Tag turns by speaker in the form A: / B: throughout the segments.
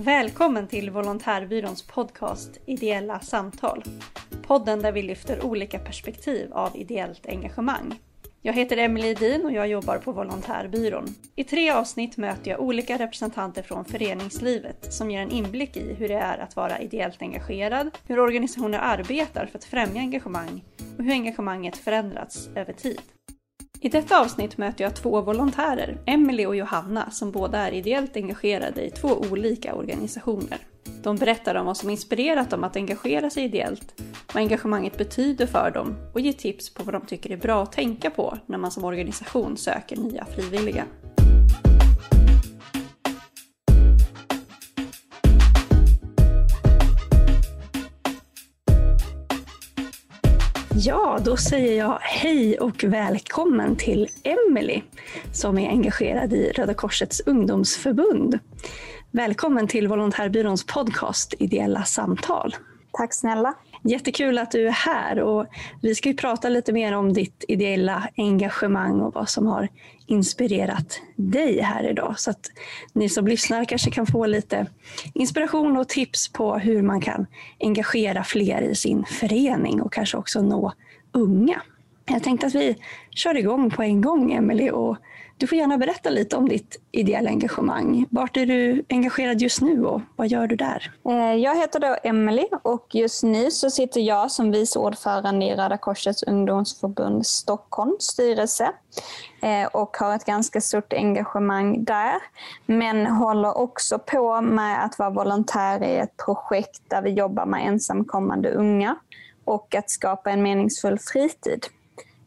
A: Välkommen till Volontärbyråns podcast Ideella samtal. Podden där vi lyfter olika perspektiv av ideellt engagemang. Jag heter Emelie Edin och jag jobbar på Volontärbyrån. I tre avsnitt möter jag olika representanter från föreningslivet som ger en inblick i hur det är att vara ideellt engagerad, hur organisationer arbetar för att främja engagemang och hur engagemanget förändrats över tid. I detta avsnitt möter jag två volontärer, Emily och Johanna, som båda är ideellt engagerade i två olika organisationer. De berättar om vad som inspirerat dem att engagera sig ideellt, vad engagemanget betyder för dem och ger tips på vad de tycker är bra att tänka på när man som organisation söker nya frivilliga. Ja, då säger jag hej och välkommen till Emily som är engagerad i Röda Korsets ungdomsförbund. Välkommen till Volontärbyråns podcast Ideella samtal.
B: Tack snälla.
A: Jättekul att du är här och vi ska ju prata lite mer om ditt ideella engagemang och vad som har inspirerat dig här idag. Så att ni som lyssnar kanske kan få lite inspiration och tips på hur man kan engagera fler i sin förening och kanske också nå unga. Jag tänkte att vi kör igång på en gång, Emelie, och du får gärna berätta lite om ditt ideella engagemang. Vart är du engagerad just nu och vad gör du där?
B: Eh, jag heter då Emelie och just nu så sitter jag som vice ordförande i Röda Korsets ungdomsförbund Stockholms styrelse eh, och har ett ganska stort engagemang där. Men håller också på med att vara volontär i ett projekt där vi jobbar med ensamkommande unga och att skapa en meningsfull fritid.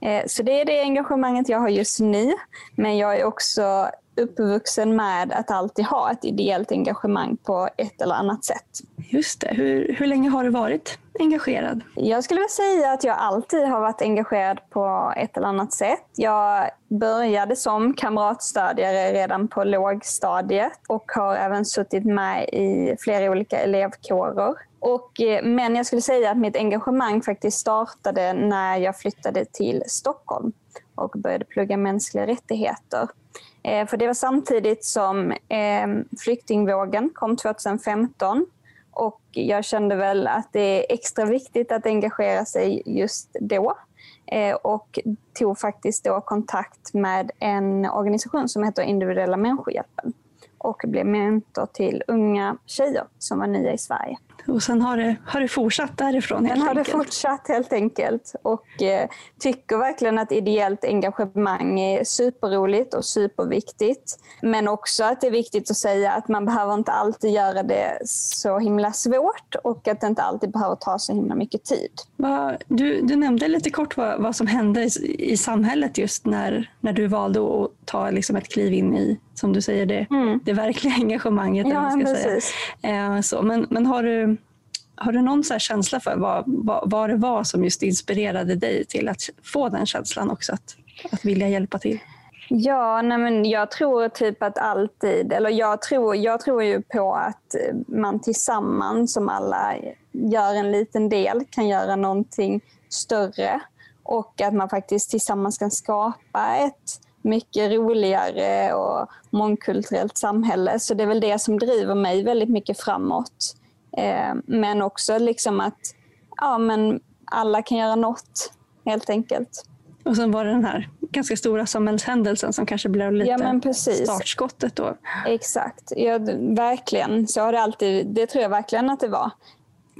B: Eh, så det är det engagemanget jag har just nu. Men jag är också uppvuxen med att alltid ha ett ideellt engagemang på ett eller annat sätt.
A: Just det. Hur, hur länge har du varit engagerad?
B: Jag skulle vilja säga att jag alltid har varit engagerad på ett eller annat sätt. Jag började som kamratstödjare redan på lågstadiet och har även suttit med i flera olika elevkårer. Och, eh, men jag skulle säga att mitt engagemang faktiskt startade när jag flyttade till Stockholm och började plugga mänskliga rättigheter. Eh, för det var samtidigt som ehm, flyktingvågen kom 2015 och jag kände väl att det är extra viktigt att engagera sig just då eh, och tog faktiskt då kontakt med en organisation som heter Individuella människohjälpen och blev mentor till unga tjejer som var nya i Sverige.
A: Och sen har det, har det fortsatt därifrån
B: helt Sen har det fortsatt helt enkelt och eh, tycker verkligen att ideellt engagemang är superroligt och superviktigt. Men också att det är viktigt att säga att man behöver inte alltid göra det så himla svårt och att det inte alltid behöver ta så himla mycket tid.
A: Du, du nämnde lite kort vad, vad som hände i, i, samhället just när, när du valde att ta liksom ett kliv in i, som du säger, det, mm. det verkliga engagemanget.
B: Ja, ska precis.
A: Säga. Eh, så, men, men har du har du någon så känsla för vad, vad, vad det var som just inspirerade dig till att få den känslan också, att, att vilja hjälpa till?
B: Ja, nej men jag tror typ att alltid, eller jag tror, jag tror ju på att man tillsammans som alla gör en liten del kan göra någonting större och att man faktiskt tillsammans kan skapa ett mycket roligare och mångkulturellt samhälle. Så det är väl det som driver mig väldigt mycket framåt. Eh, men också liksom att ja, men alla kan göra något helt enkelt.
A: Och sen var det den här ganska stora samhällshändelsen som kanske blev lite ja, startskottet då.
B: Exakt, ja, verkligen. Så har det alltid, det tror jag verkligen att det var.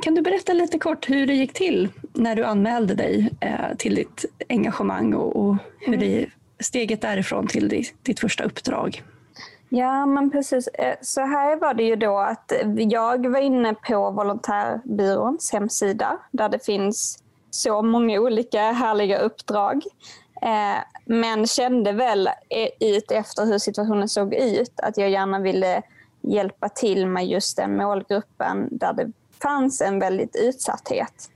A: Kan du berätta lite kort hur det gick till när du anmälde dig eh, till ditt engagemang och, och hur mm. det, steget därifrån till ditt, ditt första uppdrag?
B: Ja, men precis. Eh, så här var det ju då att jag var inne på Volontärbyråns hemsida där det finns så många olika härliga uppdrag. Eh, men kände väl ut efter hur situationen såg ut att jag gärna ville hjälpa till med just den målgruppen där det fanns en väldigt utsatthet.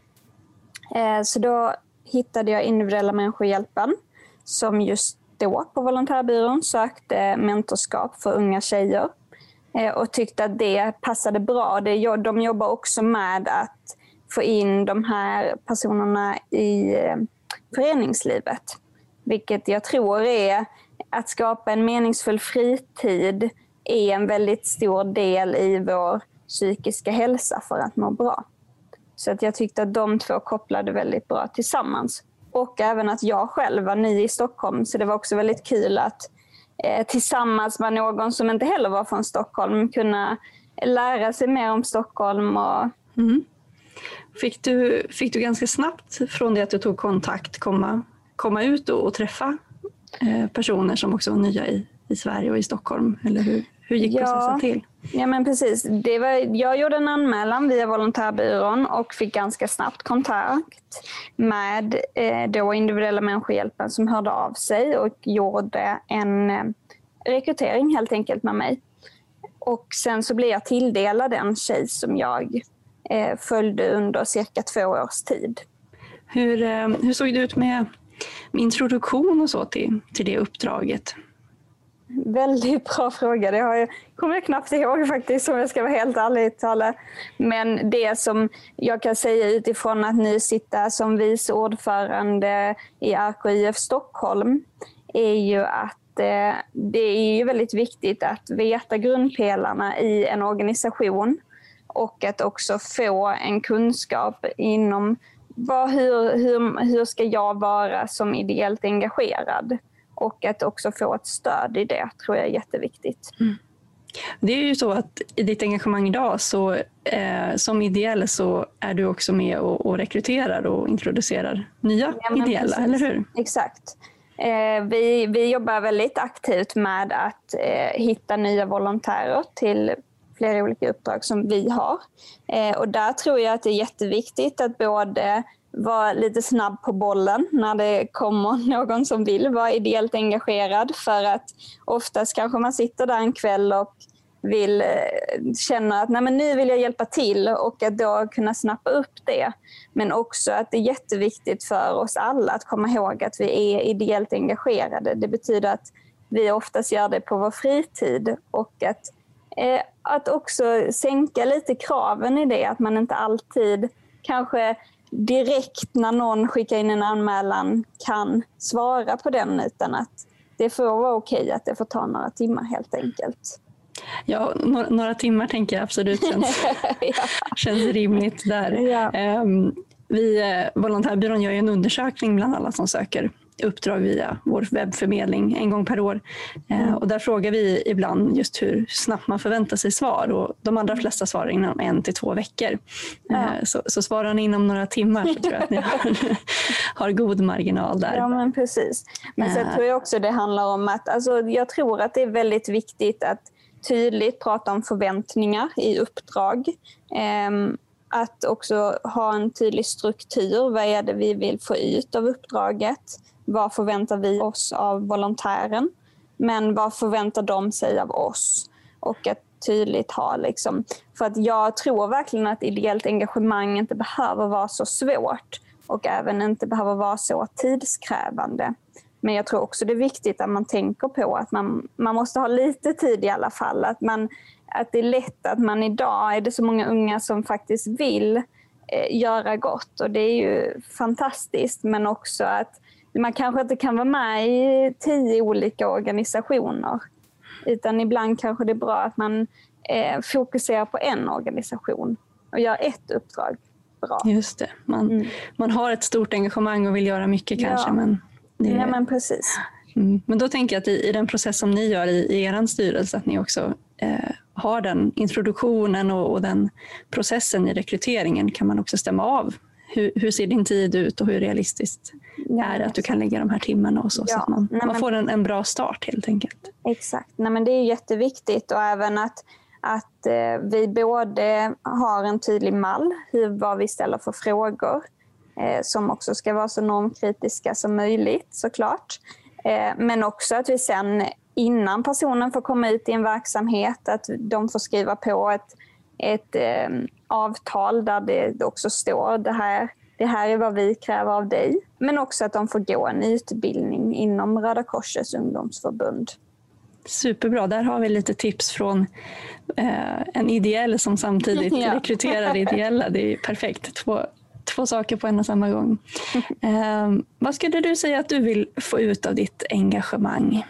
B: Eh, så då hittade jag individuella människohjälpen som just då på volontärbyrån sökte mentorskap för unga tjejer eh, och tyckte att det passade bra. De jobbar också med att få in de här personerna i eh, föreningslivet. Vilket jag tror är att skapa en meningsfull fritid är en väldigt stor del i vår psykiska hälsa för att må bra. Så att jag tyckte att de två kopplade väldigt bra tillsammans. Och även att jag själv var ny i Stockholm, så det var också väldigt kul att eh, tillsammans med någon som inte heller var från Stockholm kunna lära sig mer om Stockholm. Och... Mm.
A: Fick, du, fick du ganska snabbt från det att du tog kontakt komma, komma ut och, och träffa eh, personer som också var nya i, i Sverige och i Stockholm? Eller hur, hur gick processen ja, till?
B: Ja men precis. Det var, jag gjorde en anmälan via volontärbyrån och fick ganska snabbt kontakt med eh, då individuella människohjälpen som hörde av sig och gjorde en eh, rekrytering helt enkelt med mig. Och sen så blev jag tilldelad en tjej som jag eh, följde under cirka två års tid.
A: Hur, eh, hur såg det ut med, med introduktion och så till, till det uppdraget?
B: Väldigt bra fråga. Det har jag, kommer jag knappt ihåg faktiskt om jag ska vara helt ärlig Tala. Men det som jag kan säga utifrån att nu sitta som vice ordförande i RKIF Stockholm är ju att eh, det är ju väldigt viktigt att veta grundpelarna i en organisation och att också få en kunskap inom vad, hur, hur, hur ska jag vara som ideellt engagerad? Och att också få ett stöd i det tror jag är jätteviktigt. Mm.
A: Det är ju så att i ditt engagemang idag så eh, som ideell så är du också med och, och rekryterar och introducerar nya ja, ideella, precis. eller hur?
B: Exakt. Eh, vi, vi jobbar väldigt aktivt med att eh, hitta nya volontärer till flera olika uppdrag som vi har. Eh, och där tror jag att det är jätteviktigt att både vara lite snabb på bollen när det kommer någon som vill vara ideellt engagerad för att oftast kanske man sitter där en kväll och vill eh, känna att Nej, men nu vill jag hjälpa till och att då kunna snappa upp det. Men också att det är jätteviktigt för oss alla att komma ihåg att vi är ideellt engagerade. Det betyder att vi oftast gör det på vår fritid och att, eh, att också sänka lite kraven i det, att man inte alltid kanske direkt när någon skickar in en anmälan kan svara på den utan att det får vara okej att det får ta några timmar helt enkelt.
A: Ja, några, några timmar tänker jag absolut känns, ja. känns rimligt där. Ja. Um, vi, eh, Volontärbyrån gör en undersökning bland alla som söker uppdrag via vår webbförmedling en gång per år. Eh, och där frågar vi ibland just hur snabbt man förväntar sig svar och de allra flesta svarar inom en till två veckor. Ja. Eh, så, så svarar ni inom några timmar så tror jag att ni har, har god marginal där.
B: Ja men precis. Men sen tror jag också det handlar om att alltså, jag tror att det är väldigt viktigt att tydligt prata om förväntningar i uppdrag. Um, att också ha en tydlig struktur. Vad är det vi vill få ut av uppdraget? Vad förväntar vi oss av volontären? Men vad förväntar de sig av oss? Och att tydligt ha liksom, för att jag tror verkligen att ideellt engagemang inte behöver vara så svårt och även inte behöver vara så tidskrävande. Men jag tror också det är viktigt att man tänker på att man, man måste ha lite tid i alla fall. Att, man, att det är lätt att man idag är det så många unga som faktiskt vill eh, göra gott och det är ju fantastiskt men också att man kanske inte kan vara med i tio olika organisationer. Utan ibland kanske det är bra att man eh, fokuserar på en organisation och gör ett uppdrag bra.
A: Just det. Man, mm. man har ett stort engagemang och vill göra mycket ja. kanske. Men
B: det... Ja, men precis.
A: Mm. Men då tänker jag att i, i, den process som ni gör i, i er styrelse, att ni också eh, har den introduktionen och, och, den processen i rekryteringen kan man också stämma av. Hur, hur ser din tid ut och hur realistiskt är det att du kan lägga de här timmarna och så, ja. så att man, Nej, man får en, en bra start helt enkelt.
B: Exakt, Nej, men det är jätteviktigt och även att, att eh, vi både har en tydlig mall, hur, vad vi ställer för frågor, eh, som också ska vara så normkritiska som möjligt såklart. Eh, men också att vi sen innan personen får komma ut i en verksamhet, att de får skriva på ett, ett eh, avtal där det också står det här det här är vad vi kräver av dig. Men också att de får gå en utbildning inom Röda Korsets ungdomsförbund.
A: Superbra, där har vi lite tips från eh, en ideell som samtidigt ja. rekryterar ideella. Det är perfekt, två, två saker på en och samma gång. Eh, vad skulle du säga att du vill få ut av ditt engagemang?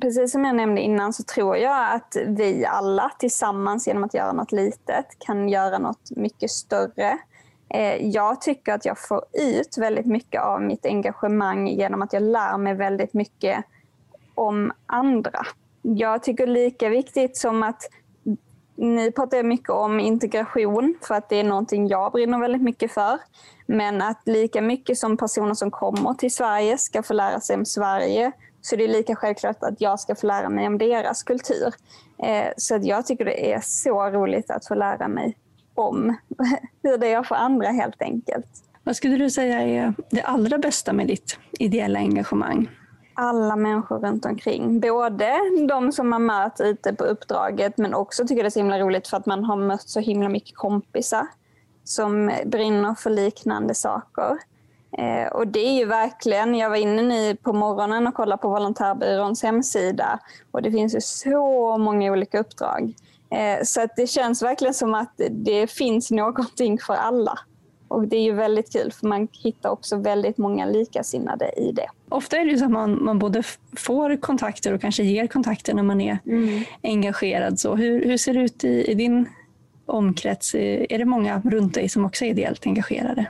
B: Precis som jag nämnde innan så tror jag att vi alla tillsammans genom att göra något litet kan göra något mycket större. Eh, jag tycker att jag får ut väldigt mycket av mitt engagemang genom att jag lär mig väldigt mycket om andra. Jag tycker lika viktigt som att ni pratar mycket om integration för att det är någonting jag brinner väldigt mycket för. Men att lika mycket som personer som kommer till Sverige ska få lära sig om Sverige så det är lika självklart att jag ska få lära mig om deras kultur. Eh, så att jag tycker det är så roligt att få lära mig om hur det är för andra helt enkelt.
A: Vad skulle du säga är det allra bästa med ditt ideella engagemang?
B: alla människor runt omkring. Både de som man möter ute på uppdraget men också tycker det är så himla roligt för att man har mött så himla mycket kompisar som brinner för liknande saker. Eh, och det är ju verkligen, jag var inne nu på morgonen och kollade på Volontärbyråns hemsida och det finns ju så många olika uppdrag. Eh, så det känns verkligen som att det finns någonting för alla. Och det är ju väldigt kul för man hittar också väldigt många likasinnade i det.
A: Ofta är det ju så att man, man både får kontakter och kanske ger kontakter när man är mm. engagerad. Så hur, hur ser det ut i, i din omkrets? Är det många runt dig som också är ideellt engagerade?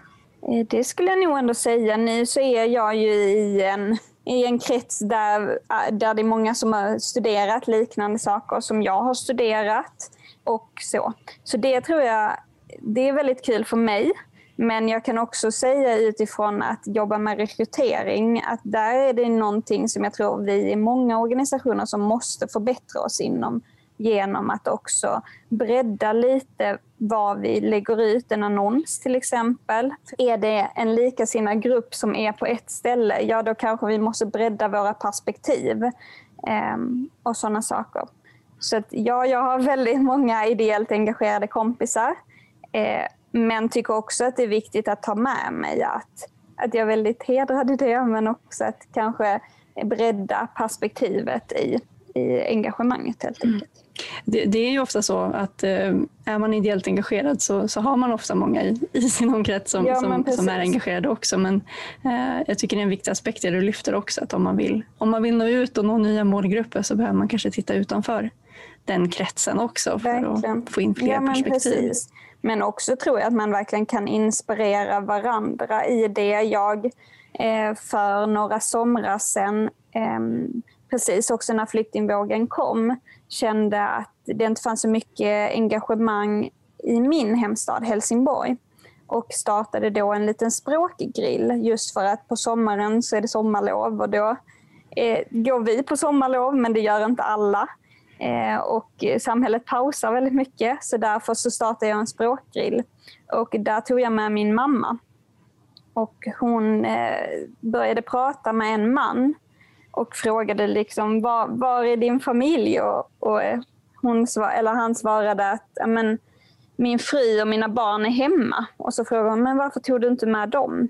B: Eh, det skulle jag nog ändå säga. Nu så är jag ju i en, i en krets där, eh, där det är många som har studerat liknande saker som jag har studerat. och Så Så det tror jag det är väldigt kul för mig. Men jag kan också säga utifrån att jobba med rekrytering att där är det någonting som jag tror vi i många organisationer som måste förbättra oss inom genom att också bredda lite vad vi lägger ut, en annons till exempel. Är det en likasinnad grupp som är på ett ställe, ja då kanske vi måste bredda våra perspektiv eh, och sådana saker. Så att, ja, jag har väldigt många ideellt engagerade kompisar. Eh, men tycker också att det är viktigt att ta med mig att, att jag är väldigt hedrad i det, men också att kanske bredda perspektivet i, i engagemanget helt mm. enkelt. Mm.
A: Det, det, är ju ofta så att eh, är man ideellt engagerad så, så har man ofta många i, i sin omkrets som, ja, som, som, är engagerade också. Men eh, jag tycker det är en viktig aspekt det du lyfter också, att om man, vill, om man vill nå ut och nå nya målgrupper så behöver man kanske titta utanför den kretsen också för Verkligen. att få in fler ja, perspektiv. Precis.
B: Men också tror jag att man verkligen kan inspirera varandra i det. Jag eh, för några somrar sedan, eh, precis också när flyktingvågen kom, kände att det inte fanns så mycket engagemang i min hemstad Helsingborg och startade då en liten språkgrill just för att på sommaren så är det sommarlov och då eh, går vi på sommarlov men det gör inte alla. Eh, och samhället pausar väldigt mycket så därför så startade jag en språkgrill. Och där tog jag med min mamma. Och hon eh, började prata med en man och frågade liksom var, var är din familj? Och, och eh, hon svar, eller han svarade att men, min fru och mina barn är hemma. Och så frågade hon men varför tog du inte med dem?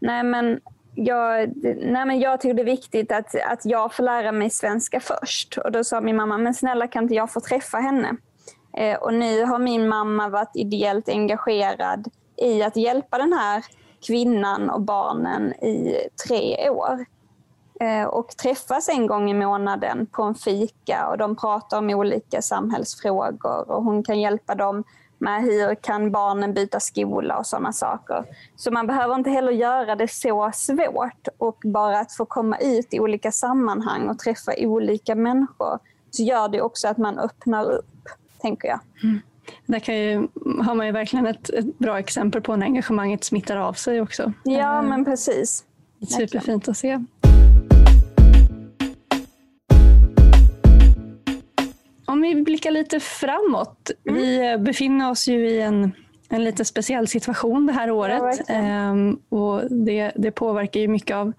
B: Nej men jag, nej men jag tyckte det är viktigt att, att jag får lära mig svenska först. Och Då sa min mamma, men snälla kan inte jag få träffa henne? Eh, och nu har min mamma varit ideellt engagerad i att hjälpa den här kvinnan och barnen i tre år. Eh, och träffas en gång i månaden på en fika och de pratar om olika samhällsfrågor och hon kan hjälpa dem med hur kan barnen byta skola och sådana saker. Så man behöver inte heller göra det så svårt och bara att få komma ut i olika sammanhang och träffa olika människor så gör det också att man öppnar upp, tänker jag. Mm.
A: Där kan ju, har man ju verkligen ett, ett, bra exempel på när engagemanget smittar av sig också.
B: Ja, eh, men precis.
A: Superfint att se. Om vi blickar lite framåt. Mm. Vi befinner oss ju i en, en lite speciell situation det här året. Ja, ehm, och det, det, påverkar ju mycket av,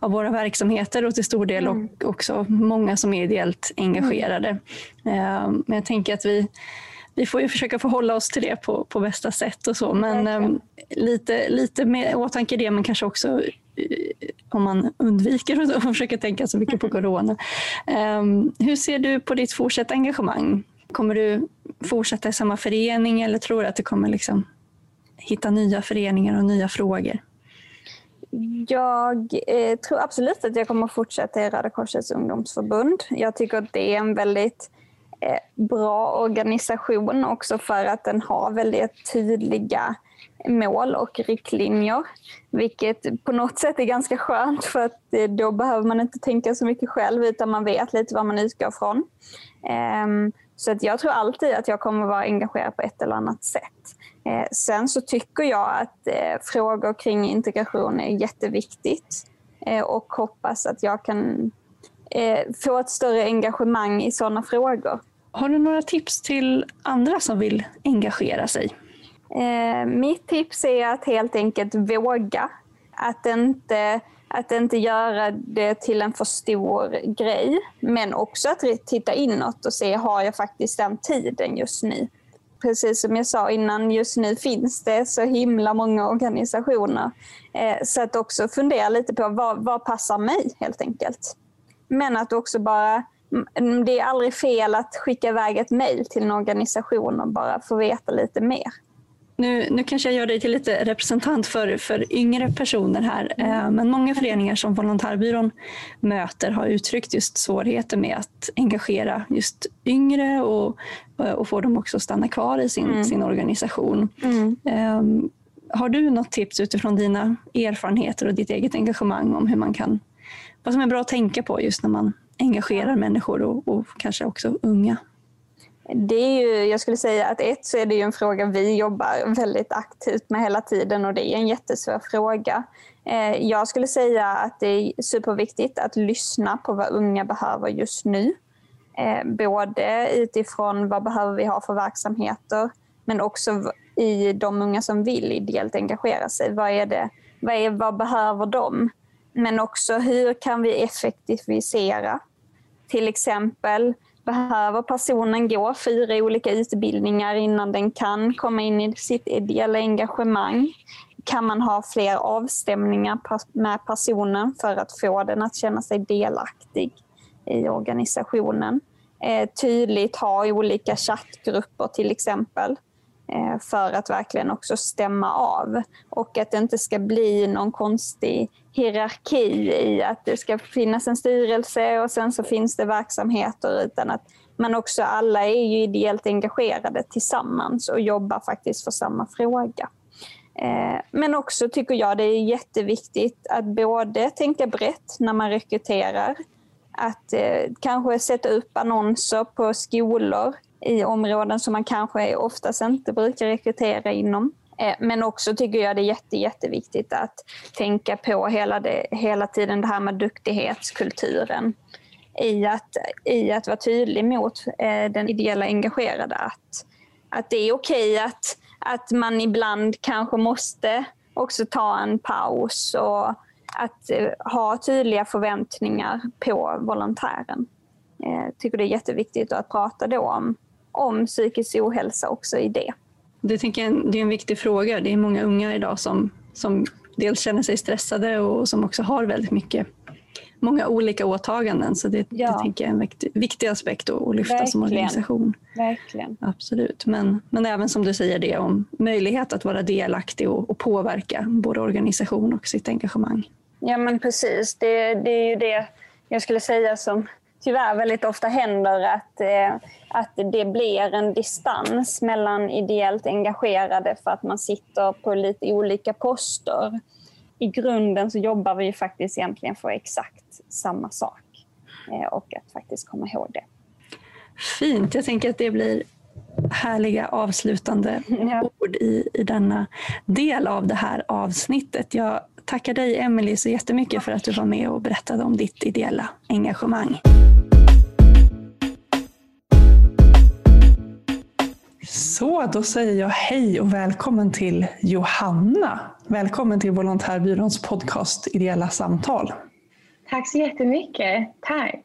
A: av våra verksamheter och till stor del mm. och, också många som är ideellt engagerade. Mm. Ehm, men jag tänker att vi vi får ju försöka förhålla oss till det på, på bästa sätt och så. Men um, lite, lite med åtanke det, men kanske också om man undviker att försöka tänka så mycket på corona. Um, hur ser du på ditt fortsatta engagemang? Kommer du fortsätta i samma förening eller tror du att du kommer liksom hitta nya föreningar och nya frågor?
B: Jag eh, tror absolut att jag kommer fortsätta i Röda Korsets ungdomsförbund. Jag tycker att det är en väldigt eh, Eh, bra organisation också för att den har väldigt tydliga mål och riktlinjer. Vilket på något sätt är ganska skönt för att eh, då behöver man inte tänka så mycket själv utan man vet lite vad man utgår från. Ehm, så att jag tror alltid att jag kommer vara engagerad på ett eller annat sätt. Eh, sen så tycker jag att frågor kring integration är jätteviktigt och hoppas att jag kan få ett större engagemang i sådana frågor.
A: Har du några tips till andra som vill engagera sig?
B: Eh, mitt tips är att helt enkelt våga. Att inte, att inte göra det till en för stor grej. Men också att titta inåt och se, har jag faktiskt den tiden just nu? Precis som jag sa innan, just nu finns det så himla många organisationer. Eh, så att också fundera lite på vad, vad passar mig helt enkelt. Men att också bara det är aldrig fel att skicka iväg ett mejl till en organisation och bara få veta lite mer.
A: Nu, nu kanske jag gör dig till lite representant för, för yngre personer här, mm. men många föreningar som Volontärbyrån möter har uttryckt just svårigheter med att engagera just yngre och, och få dem också att stanna kvar i sin, mm. sin organisation. Mm. Um, har du något tips utifrån dina erfarenheter och ditt eget engagemang om hur man kan, vad som är bra att tänka på just när man engagerar människor och, och kanske också unga?
B: Det är ju, jag skulle säga att ett så är det ju en fråga vi jobbar väldigt aktivt med hela tiden och det är en jättesvår fråga. Eh, jag skulle säga att det är superviktigt att lyssna på vad unga behöver just nu. Eh, både utifrån vad behöver vi ha för verksamheter men också i de unga som vill ideellt engagera sig. Vad, är det, vad, är, vad behöver de? Men också hur kan vi effektivisera? Till exempel behöver personen gå fyra olika utbildningar innan den kan komma in i sitt ideella engagemang? Kan man ha fler avstämningar med personen för att få den att känna sig delaktig i organisationen? Eh, tydligt ha olika chattgrupper till exempel Eh, för att verkligen också stämma av. Och att det inte ska bli någon konstig hierarki i att det ska finnas en styrelse och sen så finns det verksamheter utan att man också alla är ju ideellt engagerade tillsammans och jobbar faktiskt för samma fråga. Eh, men också tycker jag det är jätteviktigt att både tänka brett när man rekryterar, att eh, kanske sätta upp annonser på skolor i områden som man kanske oftast inte brukar rekrytera inom. Eh, men också tycker jag det är jätte, jätteviktigt att tänka på hela, det, hela tiden det här med duktighetskulturen. I att, i att vara tydlig mot eh, den ideella engagerade. Att, att det är okej okay att, att man ibland kanske måste också ta en paus och att eh, ha tydliga förväntningar på volontären. Jag tycker det är jätteviktigt att prata då om, om psykisk ohälsa också i det.
A: Det, tänker jag, det är en viktig fråga. Det är många unga idag som, som dels känner sig stressade och som också har väldigt mycket många olika åtaganden. Så det, ja. det tänker jag är en viktig, viktig aspekt att lyfta Verkligen. som organisation.
B: Verkligen.
A: Absolut. Men, men även som du säger det om möjlighet att vara delaktig och, och påverka både organisation och sitt engagemang.
B: Ja men precis. Det, det är ju det jag skulle säga som tyvärr väldigt ofta händer att, eh, att det blir en distans mellan ideellt engagerade för att man sitter på lite olika poster. I grunden så jobbar vi faktiskt egentligen för exakt samma sak eh, och att faktiskt komma ihåg det.
A: Fint, jag tänker att det blir härliga avslutande ja. ord i, i denna del av det här avsnittet. Jag tackar dig Emelie så jättemycket för att du var med och berättade om ditt ideella engagemang. Så, då säger jag hej och välkommen till Johanna. Välkommen till Volontärbyråns podcast Ideella samtal.
C: Tack så jättemycket. Tack.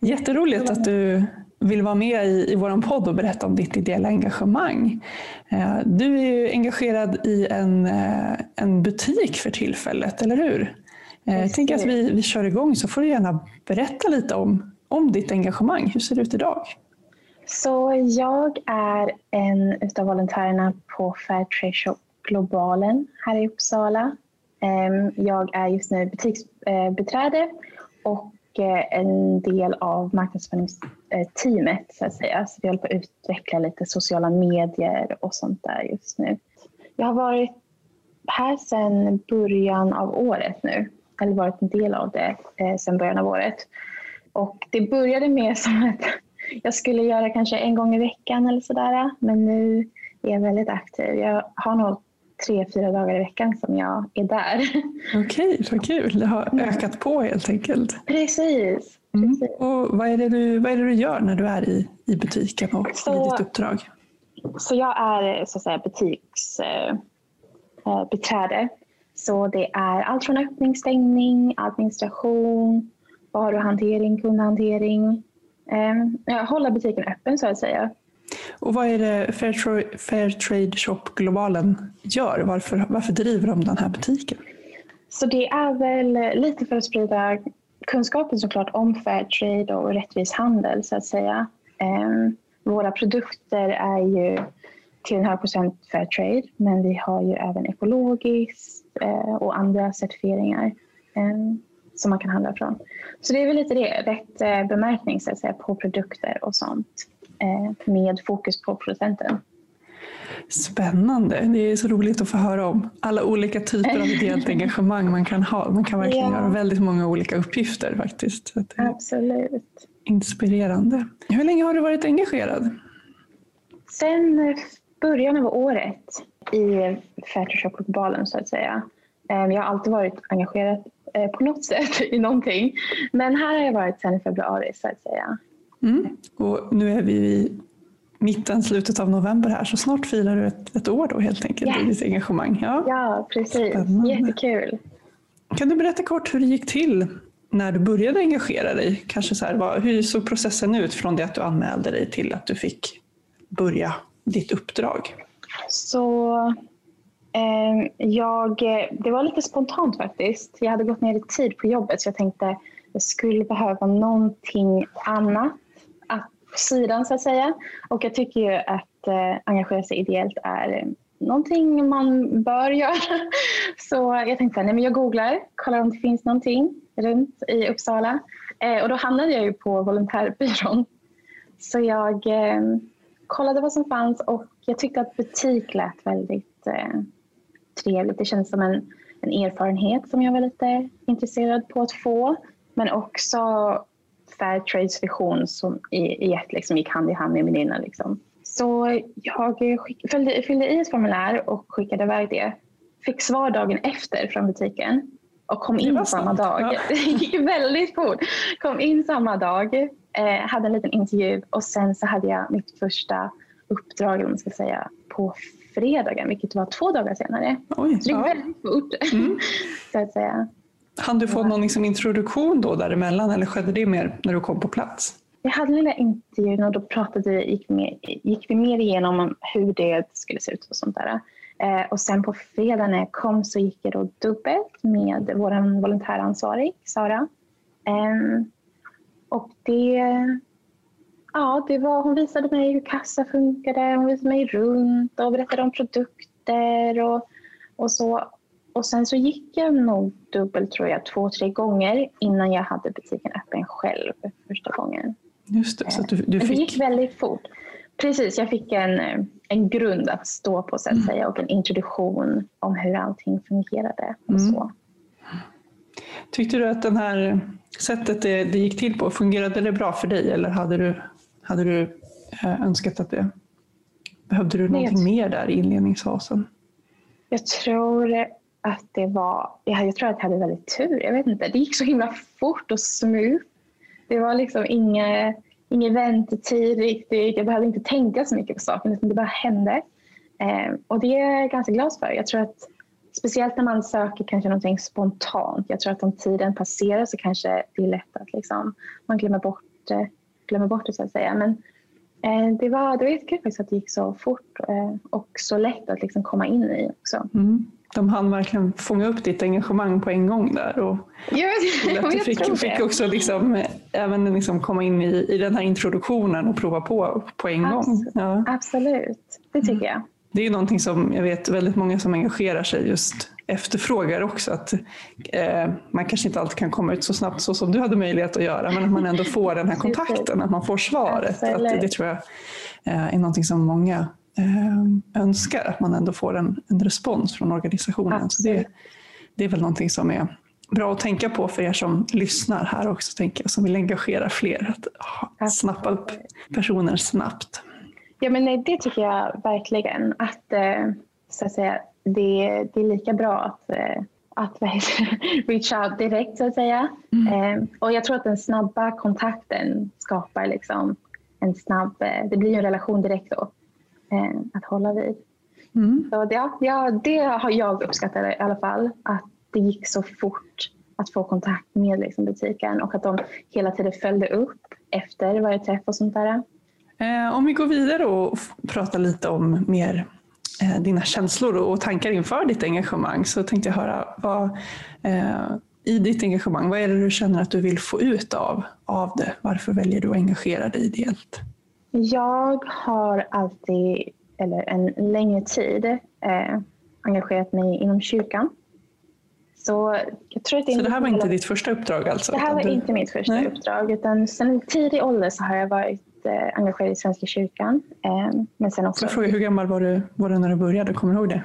A: Jätteroligt att du vill vara med i, i vår podd och berätta om ditt ideella engagemang. Eh, du är ju engagerad i en, eh, en butik för tillfället, eller hur? Eh, jag tänker att vi, vi kör igång så får du gärna berätta lite om, om ditt engagemang. Hur ser det ut idag?
C: Så jag är en av volontärerna på Fairtrade Shop Globalen här i Uppsala. Ehm, jag är just nu butiksbiträde och eh, en del av marknadsföringsteamet så att säga. Så vi håller på att utveckla lite sociala medier och sånt där just nu. Jag har varit här sedan början av året nu, eller varit en del av det eh, sedan början av året. Och det började med som att jag skulle göra kanske en gång i veckan eller sådär. Men nu är jag väldigt aktiv. Jag har nog tre, fyra dagar i veckan som jag är där.
A: Okej, okay, vad kul. Det har ökat på helt enkelt.
C: Precis.
A: Mm. Och vad, är det du, vad är det du gör när du är i, i butiken och så, i ditt uppdrag?
C: Så jag är så att säga butiksbiträde. Eh, så det är allt från öppning, stängning, administration, varuhantering, kundhantering. Eh, hålla butiken öppen så att säga.
A: Och vad är det Fairtrade, Fairtrade Shop Globalen gör? Varför, varför driver de den här butiken?
C: Så det är väl lite för att sprida kunskapen såklart om Fairtrade och rättvis handel så att säga. Um, våra produkter är ju till en hög procent Fairtrade men vi har ju även ekologiskt uh, och andra certifieringar um, som man kan handla från. Så det är väl lite det, rätt uh, bemärkning så att säga, på produkter och sånt. Eh, med fokus på producenten.
A: Spännande. Det är så roligt att få höra om alla olika typer av ideellt engagemang man kan ha. Man kan verkligen ja. göra väldigt många olika uppgifter faktiskt.
C: Absolut.
A: Inspirerande. Hur länge har du varit engagerad?
C: Sen början av året i Fairtrade Globalen så att säga. Eh, jag har alltid varit engagerad eh, på något sätt i någonting. Men här har jag varit sedan i februari så att säga.
A: Mm. Och nu är vi i mitten, slutet av november här så snart firar du ett, ett år då helt enkelt yes. i ditt engagemang.
C: Ja, ja precis. Spännande. Jättekul.
A: Kan du berätta kort hur det gick till när du började engagera dig? Kanske så här, vad, hur såg processen ut från det att du anmälde dig till att du fick börja ditt uppdrag?
C: Så Ehm, jag, eh, det var lite spontant faktiskt. Jag hade gått ner i tid på jobbet så jag tänkte jag skulle behöva någonting annat på sidan så att säga. Och jag tycker ju att eh, engagera sig ideellt är någonting man bör göra. Så jag tänkte nej men jag googlar, kollar om det finns någonting runt i Uppsala. Eh, och då hamnade jag ju på volontärbyrån. Så jag eh, kollade vad som fanns och jag tyckte att butik lät väldigt eh, trevligt. Det kändes som en, en erfarenhet som jag var lite intresserad på att få. Men också Fairtrades vision som i, i ett liksom gick hand i hand med min egna. Liksom. Så jag skick, fyllde, fyllde i ett formulär och skickade iväg det. Fick svar dagen efter från butiken och kom in samma dag. Ja. Det gick väldigt fort. Kom in samma dag, eh, hade en liten intervju och sen så hade jag mitt första uppdrag, eller man ska säga, på fredagen, vilket var två dagar senare. Oj, så det gick ja. väldigt fort. Mm. så att säga.
A: Han du få någon liksom introduktion då däremellan eller skedde det mer när du kom på plats?
C: Vi hade där intervjun och då pratade, gick, med, gick vi mer igenom hur det skulle se ut och sånt där. Eh, och sen på fredag när jag kom så gick jag då dubbelt med vår volontäransvarig Sara. Eh, och det, ja, det var, hon visade mig hur kassa funkade, hon visade mig runt och berättade om produkter och, och så. Och sen så gick jag nog dubbelt tror jag två, tre gånger innan jag hade butiken öppen själv första gången.
A: Just det, så du, du
C: fick...
A: Det
C: gick väldigt fort. Precis, jag fick en, en grund att stå på så att mm. säga och en introduktion om hur allting fungerade. Och mm. så.
A: Tyckte du att det här sättet det, det, gick till på, fungerade det bra för dig eller hade du, hade du eh, önskat att det Behövde du någonting mer där i inledningsfasen?
C: Jag tror att det var, jag tror att jag hade väldigt tur. Jag vet inte, det gick så himla fort och smooth. Det var liksom inga, ingen väntetid riktigt. Jag behövde inte tänka så mycket på saken utan det bara hände. Eh, och det är jag ganska glad för. Jag tror att speciellt när man söker kanske någonting spontant. Jag tror att om tiden passerar så kanske det är lätt att liksom, man glömmer bort, glömmer bort det så att säga. Men eh, det var, det var jättekul faktiskt att det gick så fort eh, och så lätt att liksom komma in i också.
A: Mm de hann verkligen fånga upp ditt engagemang på en gång där. Och att du fick, fick också liksom, eh, även liksom komma in i, i den här introduktionen och prova på på en Abs gång.
C: Ja. Absolut, det tycker jag.
A: Det är någonting som jag vet väldigt många som engagerar sig just efterfrågar också. Att eh, Man kanske inte alltid kan komma ut så snabbt så som du hade möjlighet att göra men att man ändå får den här kontakten, att man får svaret. Att det, tror jag eh, är någonting som många eh, önskar, att man ändå får en, en respons från organisationen. Så det, det är väl någonting som är bra att tänka på för er som lyssnar här också, tänker jag, som vill engagera fler. Att oh, snappa upp personer snabbt.
C: Ja, men nej, det tycker jag verkligen. Att, eh, så att säga, det, det är lika bra att, eh, att reach out direkt så att säga. Mm. Eh, och jag tror att den snabba kontakten skapar liksom en snabb, det blir en relation direkt då att hålla vid. Mm. Så ja, ja, det har jag uppskattat i alla fall. Att det gick så fort att få kontakt med liksom, butiken och att de hela tiden följde upp efter varje träff och sånt där.
A: Eh, om vi går vidare och pratar lite om mer eh, dina känslor och tankar inför ditt engagemang så tänkte jag höra vad, eh, i ditt engagemang, vad är det du känner att du vill få ut av, av det? Varför väljer du att engagera dig ideellt?
C: Jag har alltid, eller en längre tid, eh, engagerat mig inom kyrkan. Så, jag tror att det,
A: så det här var inte ditt första uppdrag alltså?
C: Det här var du... inte mitt första Nej. uppdrag utan sedan tidig ålder så har jag varit eh, engagerad i Svenska kyrkan. Eh, men sen också...
A: Jag fråga, hur gammal var du, var du när du började? Kommer du ihåg det?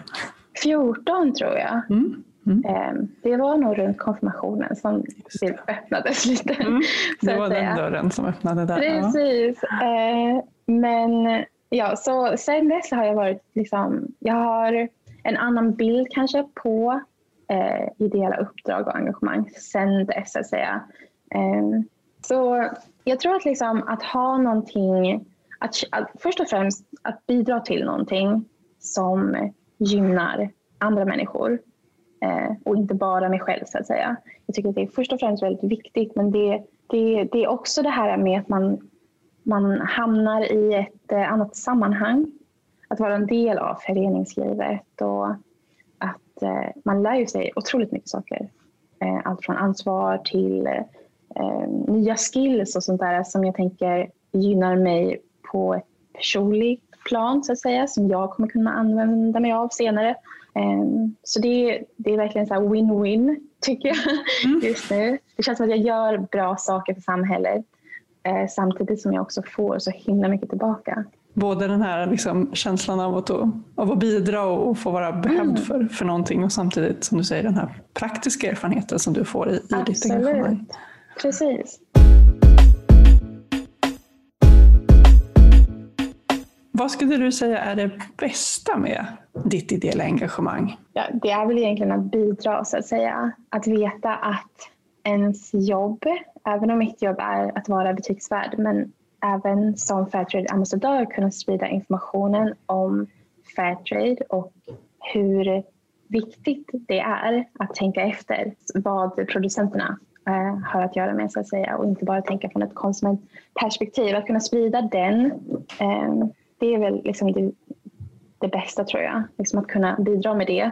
C: 14 tror jag. Mm. Mm. Eh, det var nog runt konfirmationen som det öppnades lite. Mm.
A: Det var den dörren som öppnade där.
C: Precis. Ja. Eh, men ja, så sen dess har jag varit liksom, jag har en annan bild kanske på eh, ideella uppdrag och engagemang sen dess så att säga. Eh, så jag tror att, liksom, att ha någonting, att, att, först och främst att bidra till någonting som gynnar andra människor eh, och inte bara mig själv så att säga. Jag tycker att det är först och främst väldigt viktigt men det, det, det är också det här med att man, man hamnar i ett eh, annat sammanhang. Att vara en del av föreningslivet och att eh, man lär ju sig otroligt mycket saker. Eh, allt från ansvar till eh, nya skills och sånt där som jag tänker gynnar mig på ett personligt plan så att säga som jag kommer kunna använda mig av senare. Så det, det är verkligen så win-win tycker jag mm. just nu. Det känns som att jag gör bra saker för samhället samtidigt som jag också får så himla mycket tillbaka
A: både den här liksom, känslan av att, av att bidra och få vara behövd mm. för, för någonting och samtidigt som du säger den här praktiska erfarenheten som du får i, i ditt engagemang.
C: Precis.
A: Vad skulle du säga är det bästa med ditt ideella engagemang?
C: Ja, det är väl egentligen att bidra så att säga. Att veta att ens jobb, även om mitt jobb är att vara butiksvärd, men även som Fairtrade-ambassadör kunna sprida informationen om Fairtrade och hur viktigt det är att tänka efter vad producenterna eh, har att göra med så att säga och inte bara tänka från ett konsumentperspektiv. Att kunna sprida den, eh, det är väl liksom det, det bästa tror jag. Liksom att kunna bidra med det.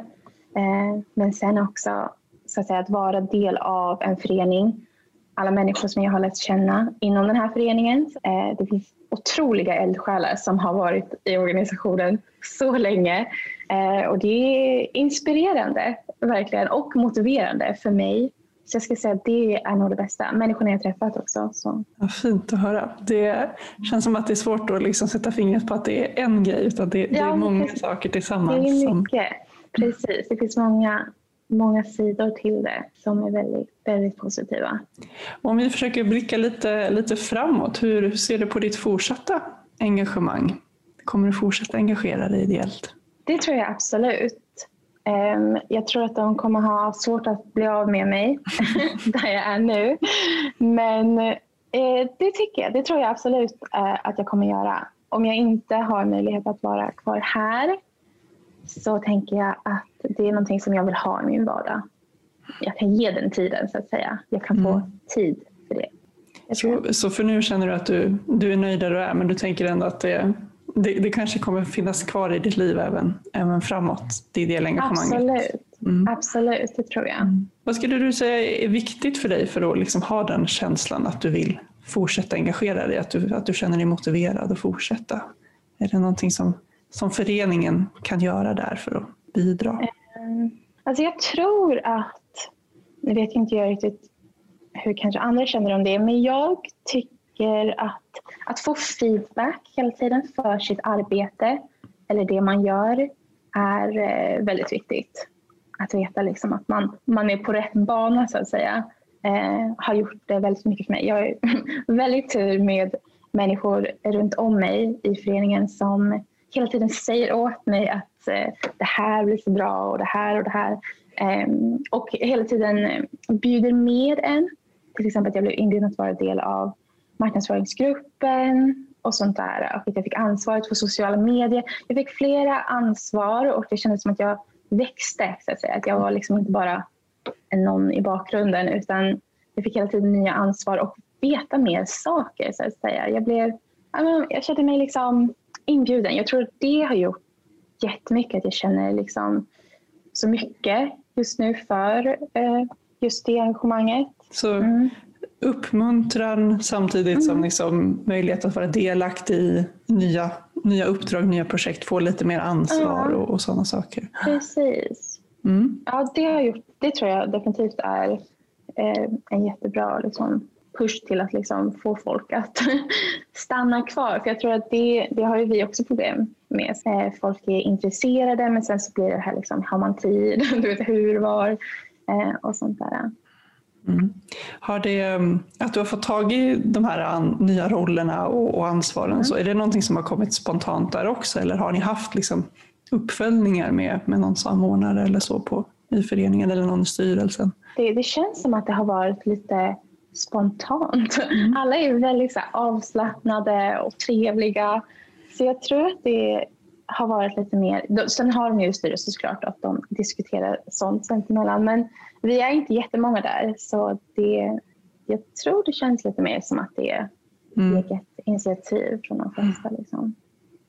C: Eh, men sen också så att, säga, att vara del av en förening alla människor som jag har lärt känna inom den här föreningen. Eh, det finns otroliga eldsjälar som har varit i organisationen så länge eh, och det är inspirerande verkligen och motiverande för mig. Så jag ska säga att det är nog det bästa. Människorna jag träffat också. Så.
A: Ja, fint att höra. Det känns som att det är svårt att liksom sätta fingret på att det är en grej utan det, ja, det är många precis. saker tillsammans.
C: Det är mycket. Som... Precis, det finns många många sidor till det som är väldigt, väldigt positiva.
A: Om vi försöker blicka lite, lite framåt, hur ser du på ditt fortsatta engagemang? Kommer du fortsätta engagera dig ideellt?
C: Det tror jag absolut. Ehm, jag tror att de kommer ha svårt att bli av med mig där jag är nu. Men eh, det tycker jag. Det tror jag absolut eh, att jag kommer göra. Om jag inte har möjlighet att vara kvar här så tänker jag att det är någonting som jag vill ha i min vardag. Jag kan ge den tiden så att säga. Jag kan få mm. tid för det.
A: Så, så, för nu känner du att du, du är nöjd där du är men du tänker ändå att det, det, det kanske kommer finnas kvar i ditt liv även, även framåt, det ideella engagemanget?
C: Absolut. Mm. Absolut, det tror jag. Mm.
A: Vad skulle du säga är viktigt för dig för att liksom ha den känslan att du vill fortsätta engagera dig, att du, att du känner dig motiverad att fortsätta? Är det någonting som som föreningen kan göra där för att bidra? Eh,
C: Alltså jag tror att, nu vet inte jag riktigt hur kanske andra känner om det, men jag tycker att, att få feedback hela tiden för sitt arbete eller det man gör är eh, väldigt viktigt. Att veta liksom att man, man är på rätt bana så att säga. Eh, har gjort det väldigt mycket för mig. Jag är väldigt tur med människor runt om mig i föreningen som hela tiden säger åt mig att eh, det här blir så bra och det här och det här. Eh, och hela tiden bjuder med en. Till exempel att jag blev inbjuden att vara del av marknadsföringsgruppen och sånt där. Och att jag fick ansvaret för sociala medier. Jag fick flera ansvar och det kändes som att jag växte. Så att, säga. att jag var liksom inte bara någon i bakgrunden utan jag fick hela tiden nya ansvar och veta mer saker. Så att säga. Jag, blev, jag kände mig liksom inbjuden. Jag tror att det har gjort jättemycket att jag känner liksom så mycket just nu för eh, just det engagemanget.
A: Så mm. Uppmuntran samtidigt mm. som liksom möjlighet att vara delaktig i nya, nya uppdrag, nya projekt, få lite mer ansvar ja. och, och sådana saker.
C: Precis. Mm. Ja, det, har gjort, det tror jag definitivt är eh, en jättebra liksom, push till att liksom få folk att stanna kvar. För jag tror att det, det har ju vi också problem med. Eh, folk är intresserade men sen så blir det här liksom, har man tid? Du vet hur, var eh, och sånt där.
A: Mm. Har det, mm, att du har fått tag i de här an, nya rollerna och, och ansvaren, mm. så är det någonting som har kommit spontant där också eller har ni haft liksom uppföljningar med, med någon samordnare eller så på, i föreningen eller någon i styrelsen?
C: Det, det känns som att det har varit lite spontant. Mm. Alla är väldigt så avslappnade och trevliga. Så jag tror att det har varit lite mer... Sen har de ju styrelse såklart att de diskuterar sånt sinsemellan. Men vi är inte jättemånga där så det, jag tror det känns lite mer som att det är mm. eget initiativ från de flesta. Liksom.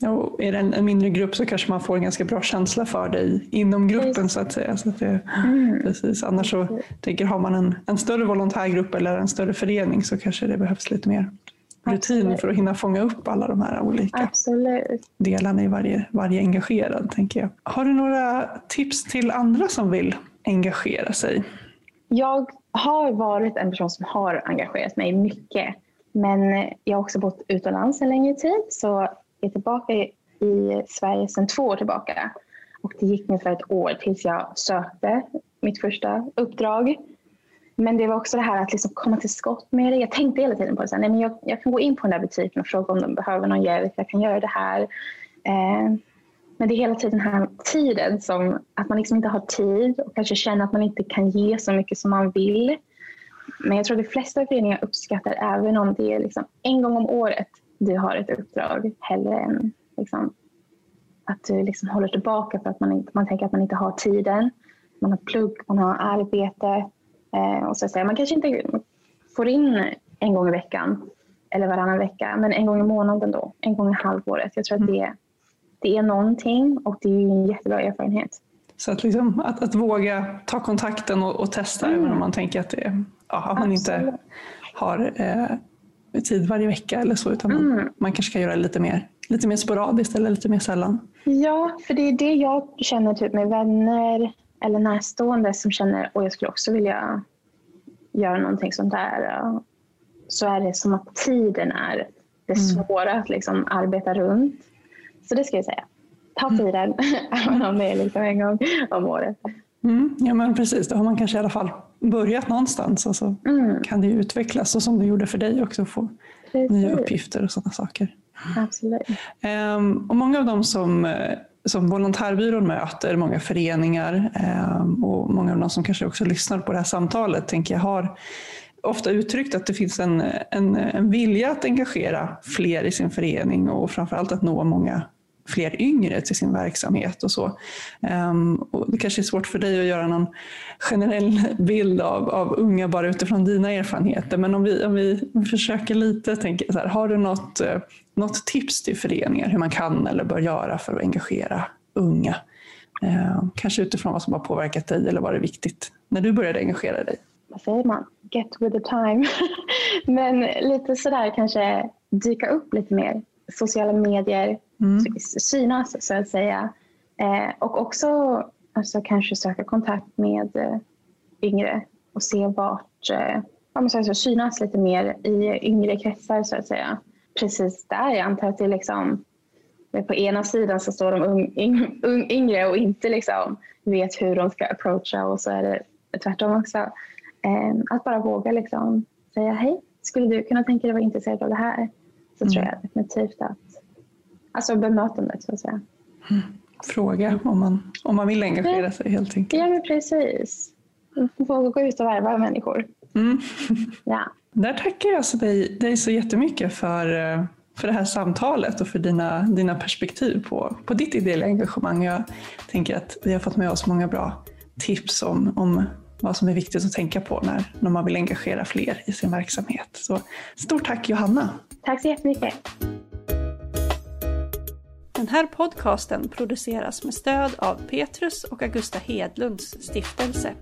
A: Och är det en, en, mindre grupp så kanske man får en ganska bra känsla för dig inom gruppen precis. så att säga. Så att det, mm. precis. Annars så tänker har man en, en större volontärgrupp eller en större förening så kanske det behövs lite mer rutin Absolut. för att hinna fånga upp alla de här olika
C: Absolut.
A: delarna i varje, varje engagerad. Tänker jag. Har du några tips till andra som vill engagera sig?
C: Jag har varit en person som har engagerat mig mycket men jag har också bott utomlands en längre tid så är tillbaka i Sverige sedan två år tillbaka. Och det gick ungefär ett år tills jag sökte mitt första uppdrag. Men det var också det här att liksom komma till skott med det. Jag tänkte hela tiden på det. Så här, nej, men jag, jag, kan gå in på den där butiken och fråga om de behöver någon hjälp. Jag kan göra det här. Eh, men det är hela tiden den här tiden som att man liksom inte har tid och kanske känner att man inte kan ge så mycket som man vill. Men jag tror att de flesta föreningar uppskattar även om det är liksom en gång om året du har ett uppdrag hellre än liksom, att du liksom håller tillbaka för att man, inte, man tänker att man inte har tiden. Man har plugg, man har arbete. Eh, och så säga. Man kanske inte får in en gång i veckan eller varannan vecka, men en gång i månaden då, en gång i halvåret. Jag tror att det, det är någonting och det är en jättebra erfarenhet.
A: Så att, liksom, att, att våga ta kontakten och, och testa mm. även om man tänker att, det, ja, att man inte har eh, tid varje vecka eller så, utan mm. man, man kanske kan göra det lite mer, lite mer sporadiskt eller lite mer sällan.
C: Ja, för det är det jag känner typ med vänner eller närstående som känner att jag skulle också vilja göra någonting sånt där. Så är det som att tiden är det mm. svåra att liksom arbeta runt. Så det ska jag säga. Ta mm. tiden, även om det är liksom en gång om året.
A: Mm, ja men precis, då har man kanske i alla fall börjat någonstans och så mm. kan det ju utvecklas och som det gjorde för dig också få precis. nya uppgifter och sådana saker.
C: Absolut.
A: Um, och många av dem som, eh, som volontärbyrån möter, många föreningar ehm, och många av dem som kanske också lyssnar på det här samtalet tänker jag har ofta uttryckt att det finns en, en, en vilja att engagera fler i sin förening och framförallt att nå många fler yngre till sin verksamhet och så. Um, och det kanske är svårt för dig att göra någon generell bild av, av unga bara utifrån dina erfarenheter, men om vi, om vi försöker lite, tänker så här, har du något, uh, något tips till föreningar hur man kan eller bör göra för att engagera unga? Uh, kanske utifrån vad som har påverkat dig eller var det viktigt när du började engagera dig?
C: Vad säger man? Get with the time. men lite sådär kanske dyka upp lite mer. Sociala medier, mm. synas så att säga. Eh, och också alltså kanske söka kontakt med eh, yngre och se vart, eh, ja, så synas lite mer i yngre kretsar så att säga. Precis där, jag antar att det är liksom på ena sidan så står de yng, yngre och inte liksom vet hur de ska approacha och så är det tvärtom också. Eh, att bara våga liksom säga hej, skulle du kunna tänka dig vara intresserad av det här? Så mm. tror jag definitivt att, alltså bemötandet så att säga.
A: Mm. Fråga om man, om man vill engagera sig helt enkelt.
C: Ja men precis. Våga gå ut och värva människor. Mm.
A: ja. Där tackar jag alltså dig, dig så jättemycket för för det här samtalet och för dina, dina perspektiv på, på ditt ideella engagemang. Jag tänker att vi har fått med oss många bra tips om, om vad som är viktigt att tänka på när, när man vill engagera fler i sin verksamhet. Så stort tack Johanna!
C: Tack så jättemycket!
D: Den här podcasten produceras med stöd av Petrus och Augusta Hedlunds stiftelse.